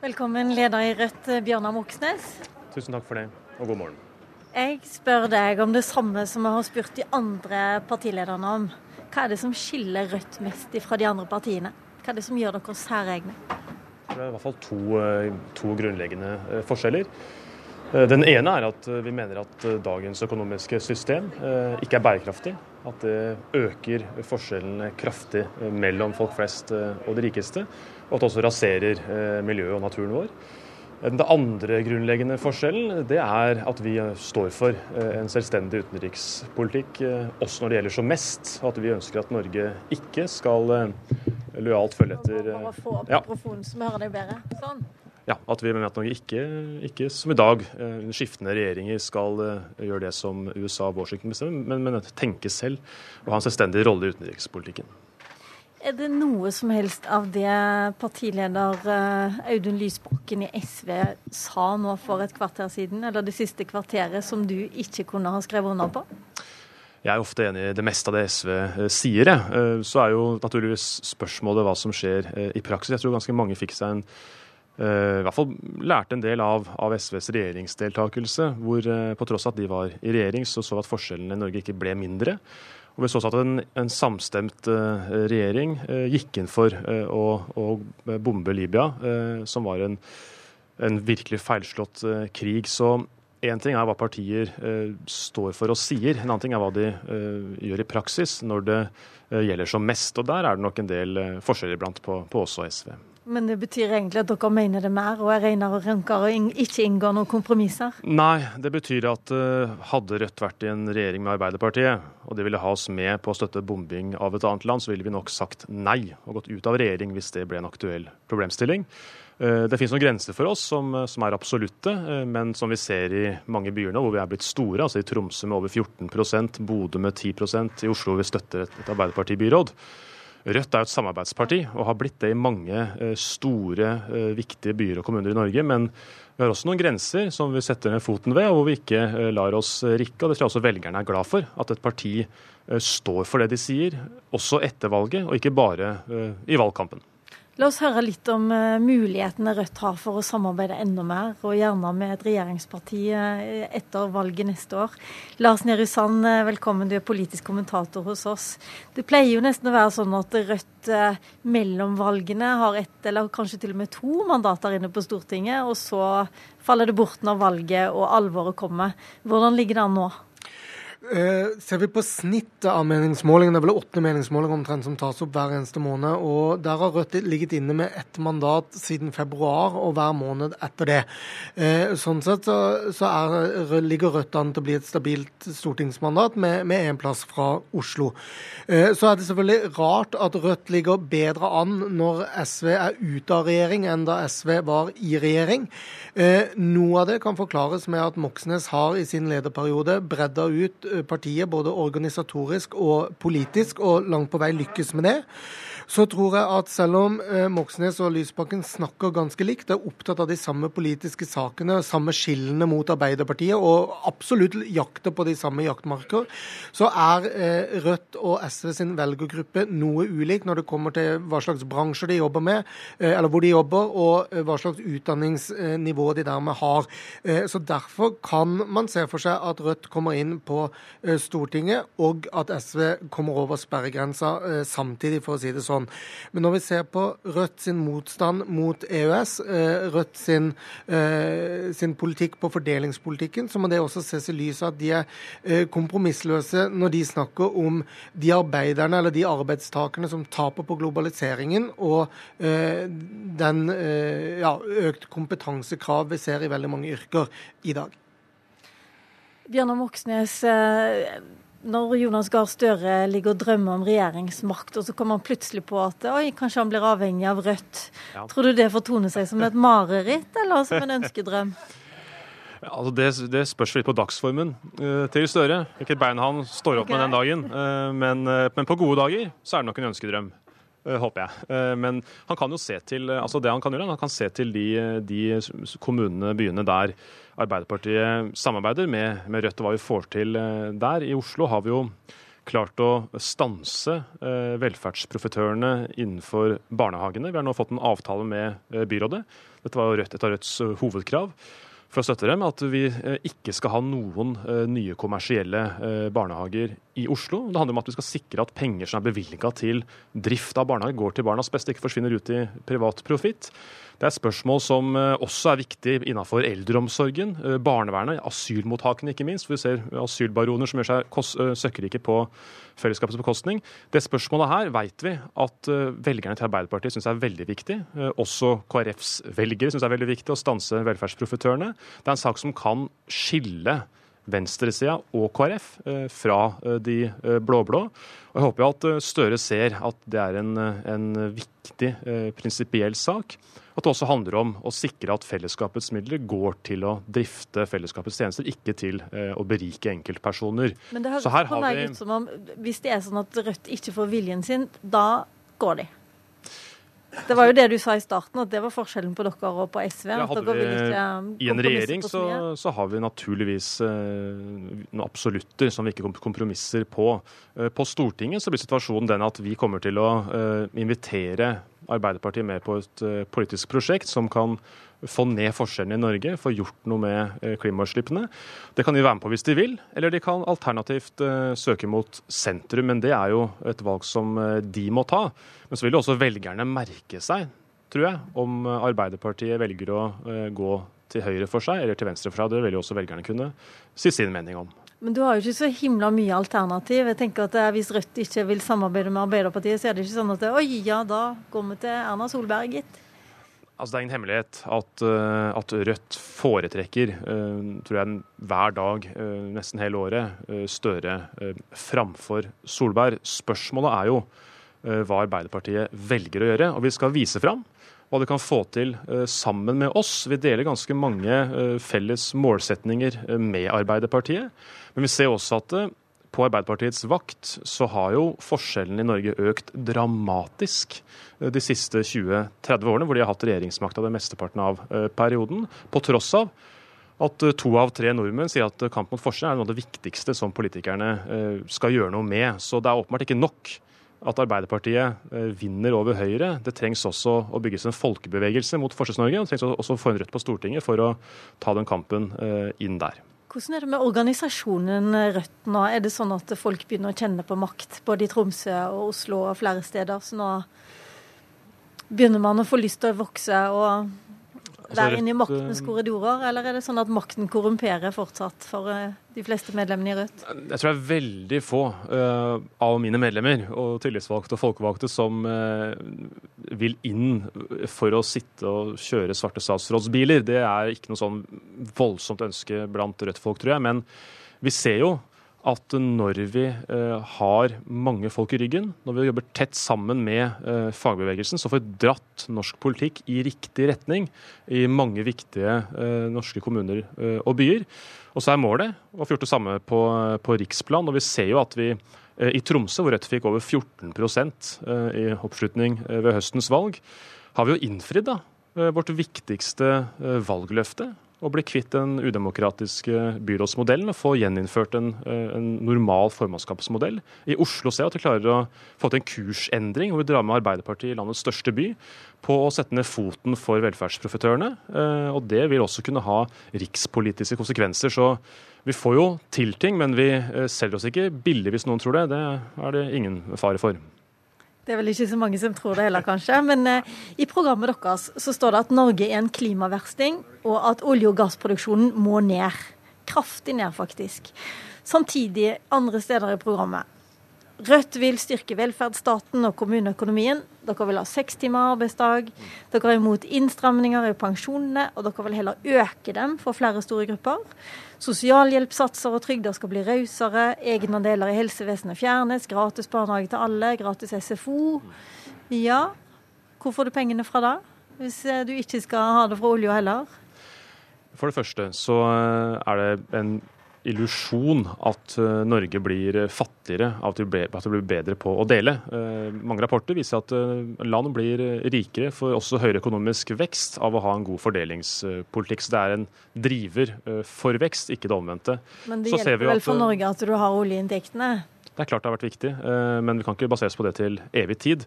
Velkommen, leder i Rødt, Bjørnar Moxnes. Tusen takk for det, og god morgen. Jeg spør deg om det samme som jeg har spurt de andre partilederne om. Hva er det som skiller Rødt mest fra de andre partiene? Hva er det som gjør dere særegne? Det er i hvert fall to, eh, to grunnleggende eh, forskjeller. Eh, den ene er at vi mener at dagens økonomiske system ikke er bærekraftig. At det øker forskjellene kraftig mellom folk flest og de rikeste og at det også raserer eh, miljøet og naturen vår. Den andre grunnleggende forskjellen det er at vi står for eh, en selvstendig utenrikspolitikk eh, også når det gjelder som mest. At vi ønsker at Norge ikke skal lojalt følge etter Bare få opp ja. mikrofonen, så vi hører deg bedre. Sånn. Ja, at vi mener at Norge ikke, ikke som i dag, skiftende regjeringer skal gjøre det som USA og Washington bestemmer, men, men tenke selv og ha en selvstendig rolle i utenrikspolitikken. Er det noe som helst av det partileder eh, Audun Lysbakken i SV sa nå for et kvarter siden, eller det siste kvarteret, som du ikke kunne ha skrevet under på? Jeg er ofte enig i det meste av det SV eh, sier. Jeg. så er jo naturligvis spørsmålet hva som skjer i praksis. Jeg tror ganske mange fikk seg en i hvert fall lærte en del av, av SVs regjeringsdeltakelse, hvor på tross av at de var i regjering, så så vi at forskjellene i Norge ikke ble mindre. Og Vi så at en, en samstemt uh, regjering uh, gikk inn for uh, å, å, bombe Libya, som var en, en virkelig feilslått krig. Så én ting er hva partier står for og sier, en annen ting er hva de gjør i praksis når det gjelder som mest. Og der er det nok en del forskjeller iblant på, på oss og SV. Men det betyr egentlig at dere mener det mer, og er renere og rankere og ikke inngår noen kompromisser? Nei, det betyr at uh, hadde Rødt vært i en regjering med Arbeiderpartiet, og de ville ha oss med på å støtte bombing av et annet land, så ville vi nok sagt nei og gått ut av regjering hvis det ble en aktuell problemstilling. Uh, det finnes noen grenser for oss som, som er absolutte, men som vi ser i mange byer nå hvor vi er blitt store, altså i Tromsø med over 14% Bodø med 10% i Oslo vi støtter et, et Arbeiderparti-byråd. Rødt er jo et samarbeidsparti og har blitt det i mange eh, store, eh, viktige byer og kommuner i Norge. Men vi har også noen grenser som vi setter ned foten ved, og hvor vi ikke eh, lar oss rikke. og Det tror jeg også velgerne er glad for. At et parti står for det de sier, også etter valget, og ikke bare i valgkampen. La oss høre litt om uh, mulighetene Rødt har for å samarbeide enda mer, og gjerne med et regjeringsparti uh, etter valget neste år. Lars Nehru Sand, uh, velkommen, du er politisk kommentator hos oss. Det pleier jo nesten å være sånn at Rødt mellom valgene har ett, eller kanskje til og med to mandater inne på Stortinget, og så faller det bort når valget og alvoret kommer. Hvordan ligger det an nå? Uh, ser vi på snittet av meningsmålingene, det er vel åtte meningsmålinger omtrent som tas opp hver eneste måned. og Der har Rødt ligget inne med ett mandat siden februar og hver måned etter det. Uh, sånn sett så, så er, ligger Rødt an til å bli et stabilt stortingsmandat med én plass fra Oslo. Uh, så er det selvfølgelig rart at Rødt ligger bedre an når SV er ute av regjering enn da SV var i regjering. Noe av det kan forklares med at Moxnes har i sin lederperiode bredda ut partiet både organisatorisk og politisk, og langt på vei lykkes med det så tror jeg at selv om eh, Moxnes og Lysbakken snakker ganske likt, er opptatt av de samme politiske sakene, samme skillene mot Arbeiderpartiet, og absolutt jakter på de samme jaktmarker, så er eh, Rødt og SV sin velgergruppe noe ulik når det kommer til hva slags bransjer de jobber med, eh, eller hvor de jobber, og hva slags utdanningsnivå de dermed har. Så Derfor kan man se for seg at Rødt kommer inn på Stortinget, og at SV kommer over sperregrensa samtidig, for å si det sånn. Men når vi ser på Rødt sin motstand mot EØS, eh, Rødt sin, eh, sin politikk på fordelingspolitikken, så må det også ses i lys av at de er eh, kompromissløse når de snakker om de arbeiderne eller de arbeidstakerne som taper på globaliseringen og den ja, økt kompetansekrav vi ser i veldig mange yrker i dag. Bjørnar Moxnes, når Jonas Gahr Støre ligger og drømmer om regjeringsmakt, og så kommer han plutselig på at oi, kanskje han blir avhengig av Rødt. Ja. Tror du det fortoner seg som et mareritt, eller som en ønskedrøm? Altså det, det, spørs litt på dagsformen uh, til Støre. Hvilket bein han står opp okay. med den dagen. Uh, men, uh, men, på gode dager så er det nok en ønskedrøm. Håper jeg. Men han kan jo se til altså det han kan gjøre, han kan se til de, de kommunene, byene der Arbeiderpartiet samarbeider med, med, Rødt og hva vi får til eh, der. I Oslo har vi jo klart å stanse eh, velferdsprofitørene innenfor barnehagene. Vi har nå fått en avtale med eh, byrådet. Dette var jo Rødt, et av Rødts hovedkrav for å støtte dem, at vi ikke skal ha noen nye kommersielle barnehager i Oslo. Det handler om at vi skal sikre at penger som er bevilga til drift av barnehager, går til barnas beste, ikke forsvinner ut i privat profitt. Det er spørsmål som eh, også er viktig innenfor eldreomsorgen, eh, barnevernet, asylmottakene ikke minst. For vi ser asylbaroner som gjør seg eh, søkkrike på fellesskapets bekostning. Det spørsmålet her vet vi at velgerne til Arbeiderpartiet syns er veldig viktig. Også KrFs velgere syns er veldig viktig å stanse velferdsprofitørene. Det er en sak som kan skille venstresida og KrF fra de blå-blå. Og Jeg håper at Støre ser at det er en, en viktig prinsipiell sak. At det også handler om å sikre at fellesskapets midler går til å drifte fellesskapets tjenester, ikke til eh, å berike enkeltpersoner. Men det høres på meg ut som om hvis det er sånn at Rødt ikke får viljen sin, da går de. Det var jo det du sa i starten, at det var forskjellen på dere og på SV. Ja, vi, ikke, um, I en regjering så, så, har vi naturligvis eh, noen absolutter som vi ikke kompromisser på. Eh, på Stortinget så blir situasjonen den at vi kommer til å eh, invitere Arbeiderpartiet med på et uh, politisk prosjekt som kan få ned forskjellene i Norge, få gjort noe med uh, klimautslippene. Det kan de være med på hvis de vil, eller de kan alternativt uh, søke mot sentrum. Men det er jo et valg som de må ta. Men så vil jo også velgerne merke seg, tror jeg, om Arbeiderpartiet velger å gå til høyre for seg eller til venstre for seg. Det vil jo også velgerne kunne si sin mening om. Men du har jo ikke så himla mye alternativ. Jeg tenker at Hvis Rødt ikke vil samarbeide med Arbeiderpartiet, så er det ikke sånn at oi, ja, da går vi til Erna Solberg, gitt. Altså, Det er ingen hemmelighet at, eh, at Rødt foretrekker, uh, tror jeg, hver dag uh, nesten hele året, Støre framfor Solberg. Spørsmålet er jo hva Arbeiderpartiet velger å gjøre. Og vi skal vise fram hva de kan få til eh, sammen med oss. Vi deler ganske mange eh, felles målsetninger eh, med Arbeiderpartiet. Men vi ser også at på Arbeiderpartiets vakt så har jo forskjellene i Norge økt dramatisk de siste 20-30 årene, hvor de har hatt regjeringsmakta den mesteparten av perioden. På tross av at to av tre nordmenn sier at kamp mot forskjell er noe av det viktigste som politikerne skal gjøre noe med. Så det er åpenbart ikke nok at Arbeiderpartiet eh, vinner over Høyre. Det trengs også å bygges en folkebevegelse mot Forskjells-Norge. Det trengs også å få en Rødt på Stortinget for å ta den kampen eh, inn der. Hvordan er det med organisasjonen Rødt nå? Er det sånn at folk begynner å kjenne på makt både i Tromsø og Oslo og flere steder? Så nå begynner man å få lyst til å vokse og Altså, der inne i maktens eh, korridorer, eller er det sånn at makten korrumperer fortsatt for eh, de fleste medlemmene i Rødt? Jeg tror det er veldig få uh, av mine medlemmer og tillitsvalgte og folkevalgte som uh, vil inn for å sitte og kjøre svarte statsrådsbiler. Det er ikke noe sånn voldsomt ønske blant Rødt-folk, tror jeg. Men vi ser jo at når vi eh, har mange folk i ryggen, når vi jobber tett sammen med eh, fagbevegelsen, så får vi dratt norsk politikk i riktig retning i mange viktige eh, norske kommuner og byer. Og så er målet å få gjort det samme på, på riksplan. Og vi ser jo at vi i Tromsø, hvor Rødt fikk over 14% i oppslutning ved høstens valg, har vi jo innfridd da, vårt viktigste valgløfte å bli kvitt den udemokratiske byrådsmodellen og få gjeninnført en, eh, en normal formannskapsmodell. I Oslo ser jeg at vi klarer å få til en kursendring hvor vi drar med Arbeiderpartiet i landets største by på å sette ned foten for velferdsprofitørene. Eh, og det vil også kunne ha rikspolitiske konsekvenser. Så vi får jo til ting, men vi eh, selger oss ikke billig hvis noen tror det. Det er det ingen fare for. Det er vel ikke så mange som tror det heller, kanskje. Men eh, i programmet deres så står det at Norge er en klimaversting, og at olje- og gassproduksjonen må ned. Kraftig ned, faktisk. Samtidig, andre steder i programmet, Rødt vil styrke velferdsstaten og kommuneøkonomien. Dere vil ha seks timer arbeidsdag. Dere er imot innstramninger i pensjonene, og dere vil heller øke dem for flere store grupper. Sosialhjelpssatser og trygder skal bli rausere. Egenandeler i helsevesenet fjernes. Gratis barnehage til alle. Gratis SFO. Ja, hvor får du pengene fra da? Hvis eh, du ikke skal ha det fra olja heller? For det første så eh, er det en illusjon at eh, Norge blir fattigere av at det blir bedre på å dele. Eh, mange rapporter viser at eh, land blir rikere, for også høyere økonomisk vekst av å ha en god fordelingspolitikk. Så det er en driver for vekst, ikke det omvendte. Men det hjelper vel for Norge at du har oljeinntektene? Det er klart det har vært viktig, men vi kan ikke baseres på det til evig tid.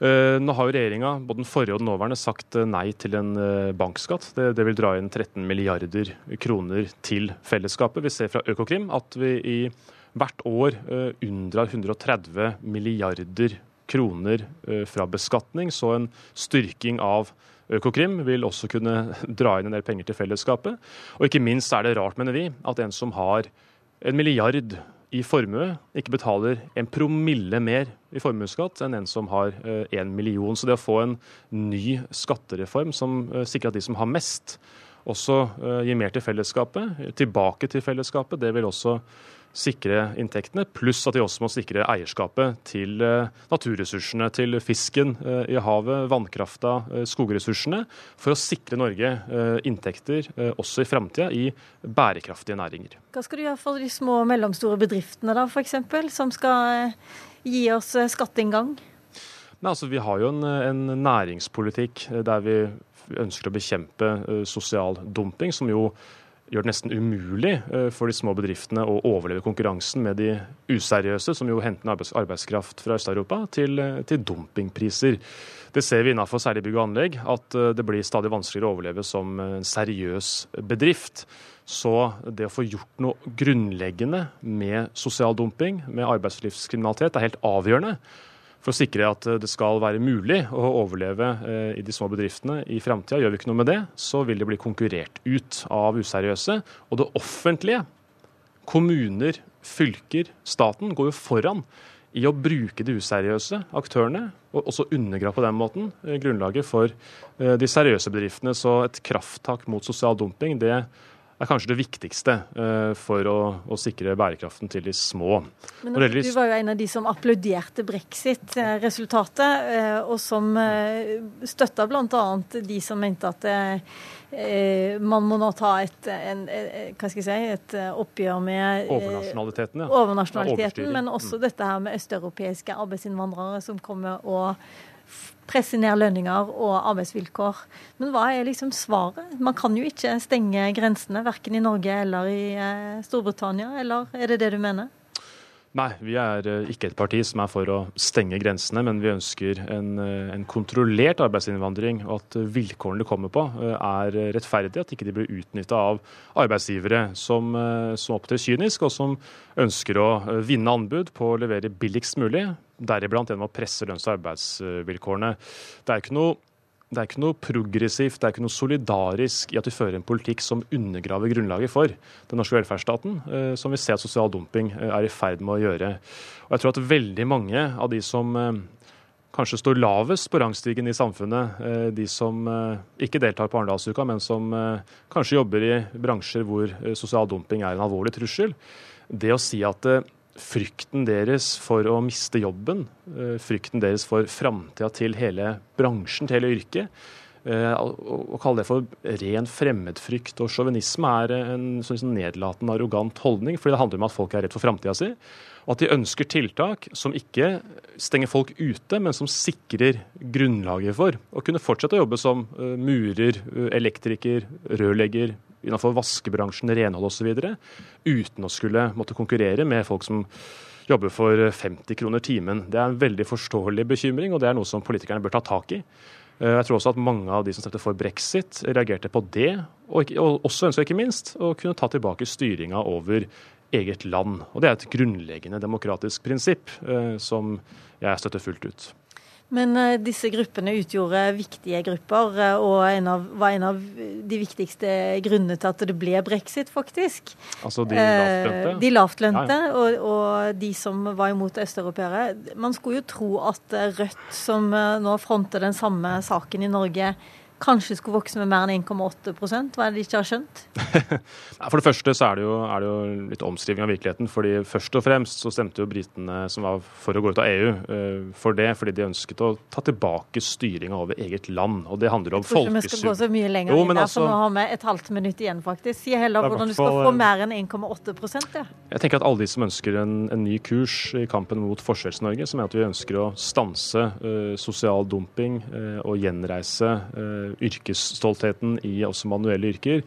Nå har jo regjeringa, både den forrige og den nåværende, sagt nei til en bankskatt. Det, det, vil dra inn 13 milliarder kroner til fellesskapet. Vi ser fra Økokrim at vi i hvert år unndrar 130 milliarder kroner fra beskatning. Så en styrking av Økokrim vil også kunne dra inn en del penger til fellesskapet. Og ikke minst er det rart, mener vi, at en som har en milliard i formue, ikke betaler en promille mer i formuesskatt enn en som har én eh, million. Så det å få en ny skattereform som eh, sikrer at de som har mest, også eh, gir mer til fellesskapet, tilbake til fellesskapet, det vil også sikre inntektene, pluss at de også må sikre eierskapet til eh, naturressursene, til fisken eh, i havet, vannkrafta, eh, skogressursene, for å sikre Norge inntekter også i framtida i bærekraftige næringer. Hva skal du gjøre for de små og mellomstore bedriftene da, f.eks., som skal gi oss skatteinngang? Nei, altså, vi har jo en, en næringspolitikk der vi ønsker å bekjempe sosial dumping, som jo gjør det nesten umulig eh, for de små bedriftene å overleve konkurransen med de useriøse, som jo henter arbeidskraft fra Øst-Europa, til, eh, til, dumpingpriser. Det ser vi innenfor særlig bygg og anlegg, at eh, det blir stadig vanskeligere å overleve som en seriøs bedrift. Så det å få gjort noe grunnleggende med sosial dumping, med arbeidslivskriminalitet, er helt avgjørende for å sikre at det skal være mulig å overleve eh, i de små bedriftene i framtida. Gjør vi ikke noe med det, så vil det bli konkurrert ut av useriøse. Og det offentlige, kommuner, fylker, staten, går jo foran i å bruke de useriøse aktørene, og også undergrave på den måten eh, grunnlaget for eh, de seriøse bedriftene. Så et krafttak mot sosial dumping, det er kanskje det viktigste uh, for å, å, sikre bærekraften til de små. Men Du var jo en av de som applauderte brexit-resultatet, uh, og som uh, støtta bl.a. de som mente at man må nå ta et, en, hva skal jeg si, et oppgjør med Overnasjonaliteten, ja. overnasjonaliteten men også mm. dette her med østeuropeiske arbeidsinnvandrere som kommer og presse ned lønninger og arbeidsvilkår. Men hva er liksom svaret? Man kan jo ikke stenge grensene, verken i Norge eller i eh, Storbritannia, eller er det det du mener? Nei, vi er eh, ikke et parti som er for å stenge grensene, men vi ønsker en, eh, en kontrollert arbeidsinnvandring. Og at vilkårene de kommer på er rettferdige, at ikke de blir utnytta av arbeidsgivere som, som opptrer kynisk, og som ønsker å vinne anbud på å levere billigst mulig deriblant gjennom å presse lønns- og arbeidsvilkårene. Det er ikke noe det er ikke noe progressivt, det er ikke noe solidarisk i at vi fører en politikk som undergraver grunnlaget for den norske velferdsstaten, eh, som vi ser at sosial dumping eh, er i ferd med å gjøre. Og jeg tror at veldig mange av de som eh, kanskje står lavest på rangstigen i samfunnet, de som ikke deltar på Arendalsuka, men som kanskje jobber i bransjer hvor sosial dumping er en alvorlig trussel, det å si at frykten deres for å miste jobben, eh, frykten deres for framtida til hele bransjen, til hele yrket. Eh, å kalle det for ren fremmedfrykt og sjåvinisme er en sånn nedlatende, arrogant holdning. fordi det handler om at folk er redd for framtida si. Og at de ønsker tiltak som ikke stenger folk ute, men som sikrer grunnlaget for å kunne fortsette å jobbe som eh, murer, elektriker, rørlegger, innenfor vaskebransjen, renhold osv. Uten å skulle måtte konkurrere med folk som jobber for 50 kroner timen. Det er en veldig forståelig bekymring, og det er noe som politikerne bør ta tak i. Eh, jeg tror også at mange av de som stemte for brexit, reagerte på det. Og, også ønska ikke minst å kunne ta tilbake styringa over eget land. Og Det er et grunnleggende demokratisk prinsipp eh, som jeg støtter fullt ut. Men uh, disse gruppene utgjorde viktige grupper, uh, og en av, var en av de viktigste grunnene til at det ble brexit, faktisk. Altså de lavtlønte? De lavtlønte, ja, ja. Og, og, de som var imot østeuropeere. Man skulle jo tro at Rødt, som nå fronter den samme saken i Norge, kanskje skulle vokse med mer enn 1,8 Hva er det de ikke har skjønt? For det første så er det, jo, er det, jo, litt omskriving av virkeligheten. fordi Først og fremst så stemte jo britene som var for å gå ut av EU, eh, for det fordi de ønsket å ta tilbake styringa over eget land. og Det handler om folkesyn. Jeg tror ikke vi skal gå så mye lenger jo, inn der, altså, for nå har vi et halvt minutt igjen, faktisk. Si heller hvordan du skal få mer enn 1,8 ja. Jeg tenker at alle de som ønsker en, en ny kurs i kampen mot Forskjells-Norge, som er at vi ønsker å stanse uh, sosial dumping uh, og gjenreise uh, yrkesstoltheten i også manuelle yrker.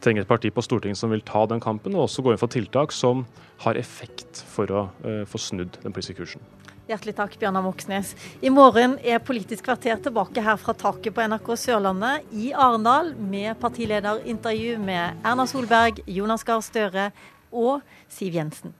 trenger et parti på Stortinget som vil ta den kampen, og også gå inn for tiltak som har effekt for å uh, få snudd den politiske kursen. Hjertelig takk, Bjørnar Moxnes. I morgen er Politisk kvarter tilbake her fra taket på NRK Sørlandet i Arendal med partilederintervju med Erna Solberg, Jonas Gahr Støre og Siv Jensen.